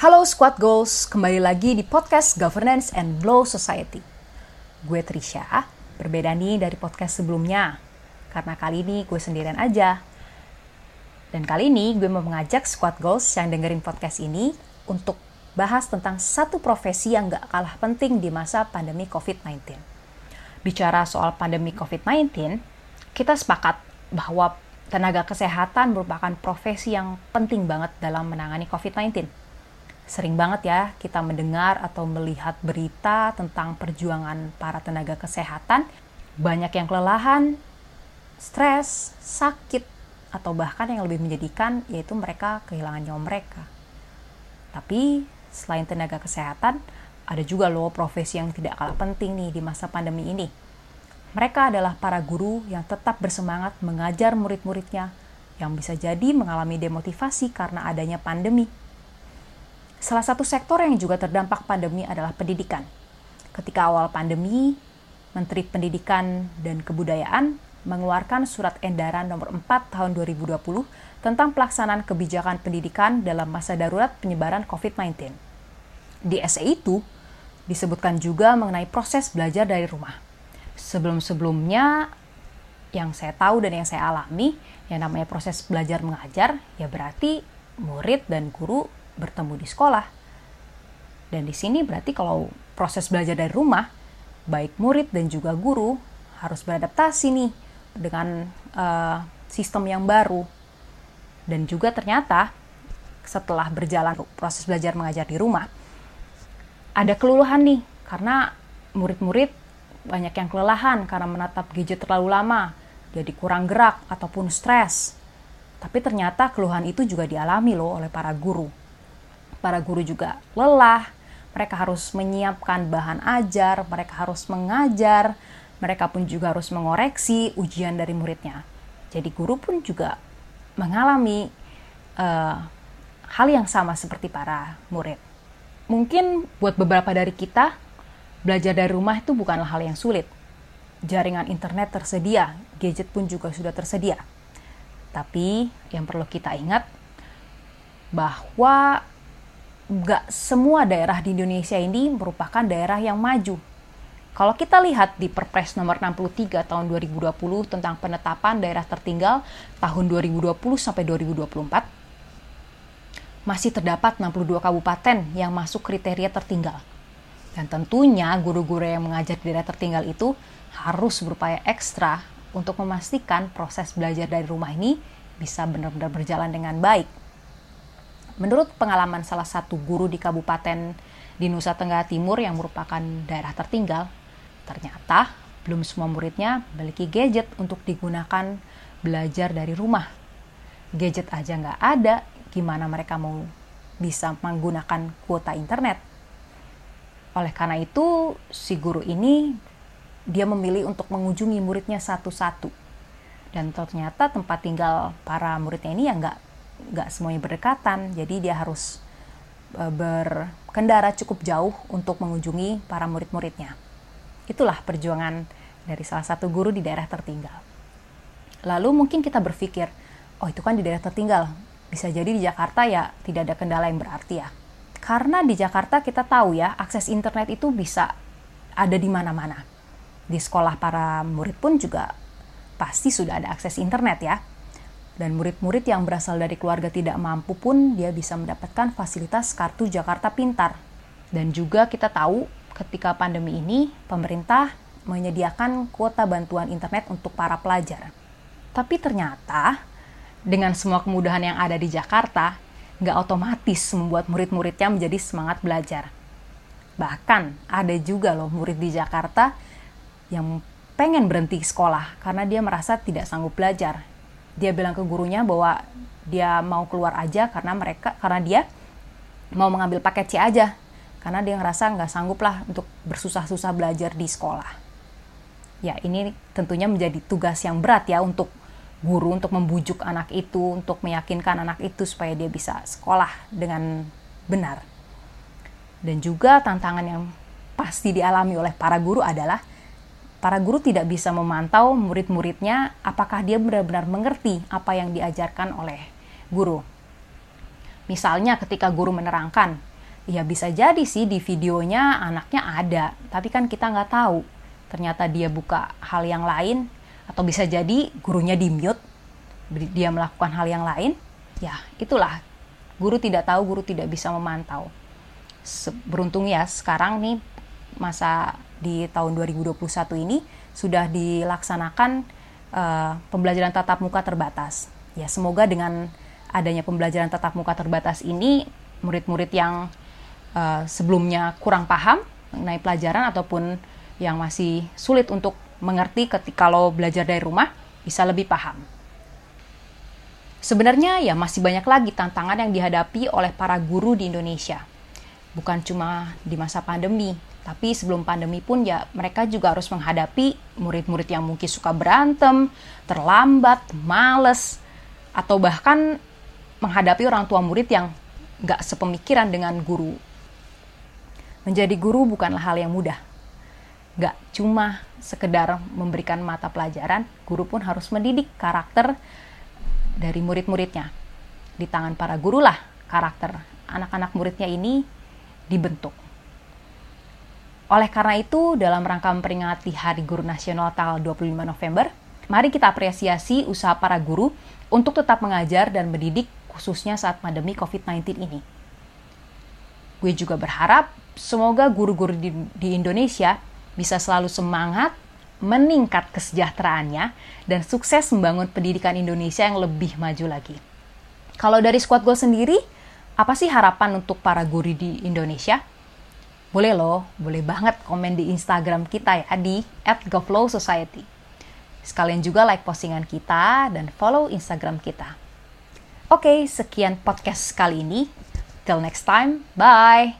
Halo Squad Goals, kembali lagi di podcast Governance and Law Society. Gue Trisha, berbeda nih dari podcast sebelumnya, karena kali ini gue sendirian aja. Dan kali ini gue mau mengajak Squad Goals yang dengerin podcast ini untuk bahas tentang satu profesi yang gak kalah penting di masa pandemi COVID-19. Bicara soal pandemi COVID-19, kita sepakat bahwa tenaga kesehatan merupakan profesi yang penting banget dalam menangani COVID-19 sering banget ya kita mendengar atau melihat berita tentang perjuangan para tenaga kesehatan. Banyak yang kelelahan, stres, sakit, atau bahkan yang lebih menyedihkan yaitu mereka kehilangan nyawa mereka. Tapi selain tenaga kesehatan, ada juga loh profesi yang tidak kalah penting nih di masa pandemi ini. Mereka adalah para guru yang tetap bersemangat mengajar murid-muridnya yang bisa jadi mengalami demotivasi karena adanya pandemi Salah satu sektor yang juga terdampak pandemi adalah pendidikan. Ketika awal pandemi, Menteri Pendidikan dan Kebudayaan mengeluarkan surat edaran nomor 4 tahun 2020 tentang pelaksanaan kebijakan pendidikan dalam masa darurat penyebaran COVID-19. Di SE itu disebutkan juga mengenai proses belajar dari rumah. Sebelum-sebelumnya yang saya tahu dan yang saya alami, yang namanya proses belajar mengajar, ya berarti murid dan guru bertemu di sekolah. Dan di sini berarti kalau proses belajar dari rumah, baik murid dan juga guru harus beradaptasi nih dengan uh, sistem yang baru. Dan juga ternyata setelah berjalan proses belajar mengajar di rumah, ada keluluhan nih karena murid-murid banyak yang kelelahan karena menatap gadget terlalu lama, jadi kurang gerak ataupun stres. Tapi ternyata keluhan itu juga dialami loh oleh para guru para guru juga lelah, mereka harus menyiapkan bahan ajar, mereka harus mengajar, mereka pun juga harus mengoreksi ujian dari muridnya. Jadi guru pun juga mengalami uh, hal yang sama seperti para murid. Mungkin buat beberapa dari kita, belajar dari rumah itu bukanlah hal yang sulit. Jaringan internet tersedia, gadget pun juga sudah tersedia. Tapi yang perlu kita ingat bahwa nggak semua daerah di Indonesia ini merupakan daerah yang maju. Kalau kita lihat di Perpres nomor 63 tahun 2020 tentang penetapan daerah tertinggal tahun 2020 sampai 2024, masih terdapat 62 kabupaten yang masuk kriteria tertinggal. Dan tentunya guru-guru yang mengajar di daerah tertinggal itu harus berupaya ekstra untuk memastikan proses belajar dari rumah ini bisa benar-benar berjalan dengan baik. Menurut pengalaman salah satu guru di kabupaten di Nusa Tenggara Timur yang merupakan daerah tertinggal, ternyata belum semua muridnya memiliki gadget untuk digunakan belajar dari rumah. Gadget aja nggak ada, gimana mereka mau bisa menggunakan kuota internet? Oleh karena itu, si guru ini dia memilih untuk mengunjungi muridnya satu-satu. Dan ternyata tempat tinggal para muridnya ini ya nggak nggak semuanya berdekatan jadi dia harus e, berkendara cukup jauh untuk mengunjungi para murid-muridnya. Itulah perjuangan dari salah satu guru di daerah tertinggal. Lalu mungkin kita berpikir oh itu kan di daerah tertinggal. Bisa jadi di Jakarta ya tidak ada kendala yang berarti ya. Karena di Jakarta kita tahu ya akses internet itu bisa ada di mana-mana. Di sekolah para murid pun juga pasti sudah ada akses internet ya dan murid-murid yang berasal dari keluarga tidak mampu pun dia bisa mendapatkan fasilitas kartu Jakarta Pintar. Dan juga kita tahu ketika pandemi ini pemerintah menyediakan kuota bantuan internet untuk para pelajar. Tapi ternyata dengan semua kemudahan yang ada di Jakarta, nggak otomatis membuat murid-muridnya menjadi semangat belajar. Bahkan ada juga loh murid di Jakarta yang pengen berhenti sekolah karena dia merasa tidak sanggup belajar dia bilang ke gurunya bahwa dia mau keluar aja karena mereka karena dia mau mengambil paket C aja karena dia ngerasa nggak sanggup lah untuk bersusah-susah belajar di sekolah. Ya ini tentunya menjadi tugas yang berat ya untuk guru untuk membujuk anak itu, untuk meyakinkan anak itu supaya dia bisa sekolah dengan benar. Dan juga tantangan yang pasti dialami oleh para guru adalah para guru tidak bisa memantau murid-muridnya apakah dia benar-benar mengerti apa yang diajarkan oleh guru. Misalnya ketika guru menerangkan ya bisa jadi sih di videonya anaknya ada, tapi kan kita nggak tahu. Ternyata dia buka hal yang lain, atau bisa jadi gurunya di mute, dia melakukan hal yang lain. Ya, itulah. Guru tidak tahu, guru tidak bisa memantau. Beruntung ya, sekarang nih masa di tahun 2021 ini sudah dilaksanakan uh, pembelajaran tatap muka terbatas. Ya, semoga dengan adanya pembelajaran tatap muka terbatas ini, murid-murid yang uh, sebelumnya kurang paham mengenai pelajaran ataupun yang masih sulit untuk mengerti ketika kalau belajar dari rumah bisa lebih paham. Sebenarnya ya masih banyak lagi tantangan yang dihadapi oleh para guru di Indonesia. Bukan cuma di masa pandemi, tapi sebelum pandemi pun ya mereka juga harus menghadapi murid-murid yang mungkin suka berantem, terlambat, males, atau bahkan menghadapi orang tua murid yang gak sepemikiran dengan guru Menjadi guru bukanlah hal yang mudah. Gak cuma sekedar memberikan mata pelajaran, guru pun harus mendidik karakter dari murid-muridnya. Di tangan para guru lah karakter anak-anak muridnya ini dibentuk. Oleh karena itu, dalam rangka memperingati Hari Guru Nasional tanggal 25 November, mari kita apresiasi usaha para guru untuk tetap mengajar dan mendidik khususnya saat pandemi COVID-19 ini. Gue juga berharap semoga guru-guru di, di Indonesia bisa selalu semangat, meningkat kesejahteraannya, dan sukses membangun pendidikan Indonesia yang lebih maju lagi. Kalau dari Squad Goal sendiri, apa sih harapan untuk para guru di Indonesia? Boleh loh, boleh banget komen di Instagram kita ya di @govlowsociety. Sekalian juga like postingan kita dan follow Instagram kita. Oke, sekian podcast kali ini. Till next time, bye!